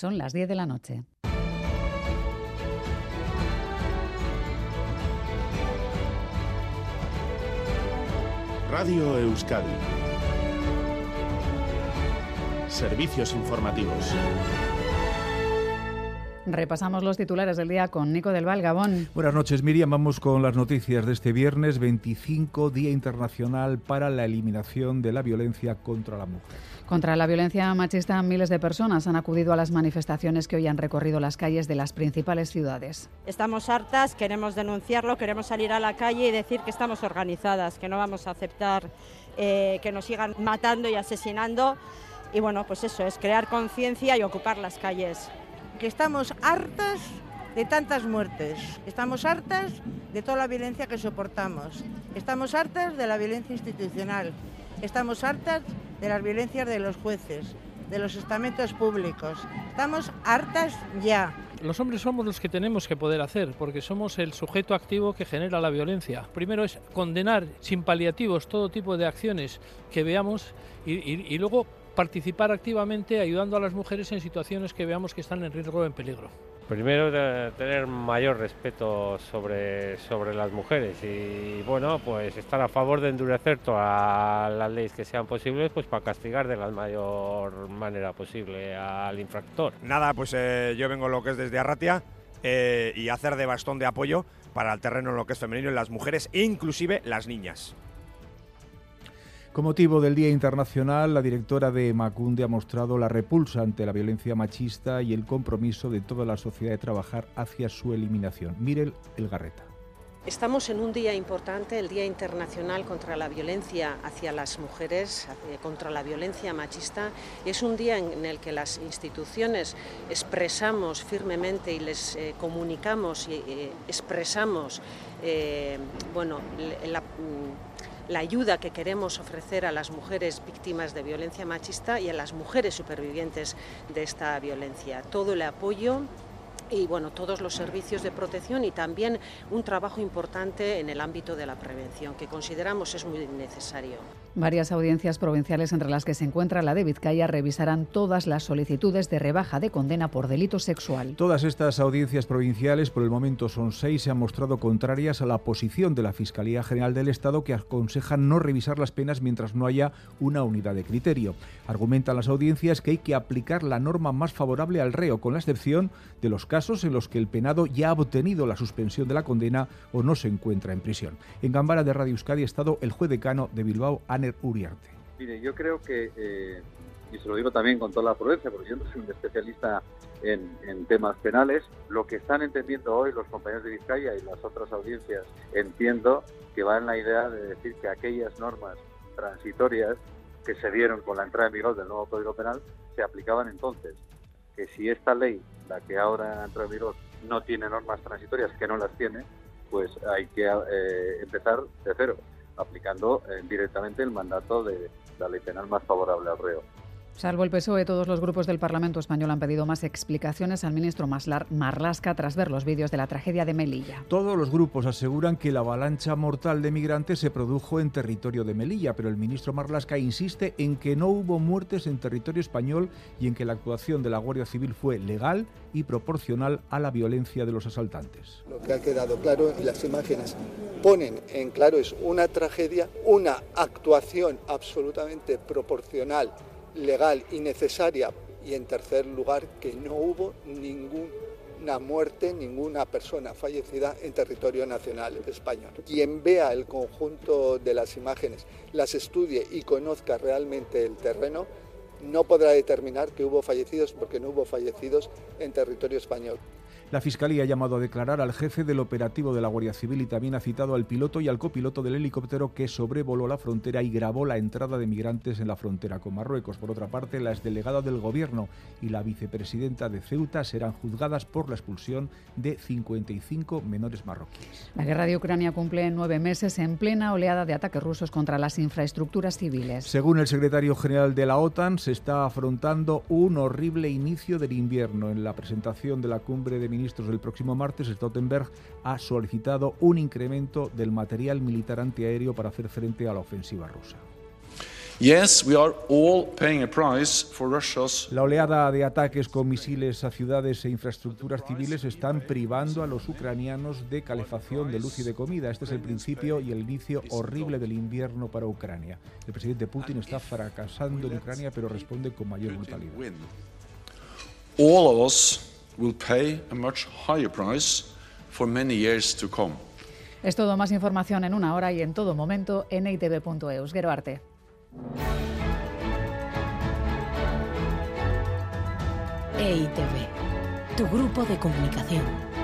Son las 10 de la noche. Radio Euskadi. Servicios informativos. Repasamos los titulares del día con Nico del Val, Gabón. Buenas noches, Miriam. Vamos con las noticias de este viernes 25, Día Internacional para la Eliminación de la Violencia contra la Mujer. Contra la violencia machista, miles de personas han acudido a las manifestaciones que hoy han recorrido las calles de las principales ciudades. Estamos hartas, queremos denunciarlo, queremos salir a la calle y decir que estamos organizadas, que no vamos a aceptar eh, que nos sigan matando y asesinando. Y bueno, pues eso es crear conciencia y ocupar las calles que estamos hartas de tantas muertes, estamos hartas de toda la violencia que soportamos, estamos hartas de la violencia institucional, estamos hartas de las violencias de los jueces, de los estamentos públicos, estamos hartas ya. Los hombres somos los que tenemos que poder hacer, porque somos el sujeto activo que genera la violencia. Primero es condenar sin paliativos todo tipo de acciones que veamos y, y luego participar activamente ayudando a las mujeres en situaciones que veamos que están en riesgo o en peligro. Primero tener mayor respeto sobre, sobre las mujeres y bueno, pues estar a favor de endurecer todas las leyes que sean posibles pues para castigar de la mayor manera posible al infractor. Nada, pues eh, yo vengo lo que es desde Arratia eh, y hacer de bastón de apoyo para el terreno en lo que es femenino en las mujeres e inclusive las niñas. Con motivo del Día Internacional, la directora de Macunde ha mostrado la repulsa ante la violencia machista y el compromiso de toda la sociedad de trabajar hacia su eliminación. Mirel Elgarreta. Estamos en un día importante, el Día Internacional contra la Violencia hacia las Mujeres, contra la violencia machista, es un día en el que las instituciones expresamos firmemente y les eh, comunicamos y eh, expresamos eh, bueno, la la ayuda que queremos ofrecer a las mujeres víctimas de violencia machista y a las mujeres supervivientes de esta violencia. Todo el apoyo y bueno, todos los servicios de protección y también un trabajo importante en el ámbito de la prevención que consideramos es muy necesario. Varias audiencias provinciales entre las que se encuentra la de Vizcaya revisarán todas las solicitudes de rebaja de condena por delito sexual. Todas estas audiencias provinciales, por el momento son seis, se han mostrado contrarias a la posición de la Fiscalía General del Estado que aconseja no revisar las penas mientras no haya una unidad de criterio. Argumentan las audiencias que hay que aplicar la norma más favorable al reo, con la excepción de los casos en los que el penado ya ha obtenido la suspensión de la condena o no se encuentra en prisión. En Gambara de Radio Euskadi ha estado el juez decano de Bilbao, Aner Uriarte. Mire, yo creo que, eh, y se lo digo también con toda la prudencia, porque yo no soy un especialista en, en, temas penales, lo que están entendiendo hoy los compañeros de Vizcaya y las otras audiencias, entiendo que va en la idea de decir que aquellas normas transitorias que se dieron con la entrada en vigor del nuevo Código Penal se aplicaban entonces. Que si esta ley, la que ahora entra en vigor, no tiene normas transitorias, que no las tiene, pues hay que eh, empezar de cero aplicando eh, directamente el mandato de la ley penal más favorable al reo. Salvo el PSOE, todos los grupos del Parlamento español han pedido más explicaciones al ministro Marlasca tras ver los vídeos de la tragedia de Melilla. Todos los grupos aseguran que la avalancha mortal de migrantes se produjo en territorio de Melilla, pero el ministro Marlasca insiste en que no hubo muertes en territorio español y en que la actuación de la Guardia Civil fue legal y proporcional a la violencia de los asaltantes. Lo que ha quedado claro y las imágenes ponen en claro es una tragedia, una actuación absolutamente proporcional legal y necesaria y en tercer lugar que no hubo ninguna muerte, ninguna persona fallecida en territorio nacional español. Quien vea el conjunto de las imágenes, las estudie y conozca realmente el terreno, no podrá determinar que hubo fallecidos porque no hubo fallecidos en territorio español. La Fiscalía ha llamado a declarar al jefe del operativo de la Guardia Civil y también ha citado al piloto y al copiloto del helicóptero que sobrevoló la frontera y grabó la entrada de migrantes en la frontera con Marruecos. Por otra parte, la exdelegada del Gobierno y la vicepresidenta de Ceuta serán juzgadas por la expulsión de 55 menores marroquíes. La guerra de Ucrania cumple nueve meses en plena oleada de ataques rusos contra las infraestructuras civiles. Según el secretario general de la OTAN, se está afrontando un horrible inicio del invierno. En la presentación de la cumbre de ministros del próximo martes, Stoltenberg ha solicitado un incremento del material militar antiaéreo para hacer frente a la ofensiva rusa. La oleada de ataques con misiles a ciudades e infraestructuras civiles están privando a los ucranianos de calefacción, de luz y de comida. Este es el principio y el inicio horrible del invierno para Ucrania. El presidente Putin está fracasando en Ucrania, pero responde con mayor brutalidad. All of us will pay a much higher price for many years to come. Es todo más información en una hora y en todo momento en itv.eus. Arte. EITV, tu grupo de comunicación.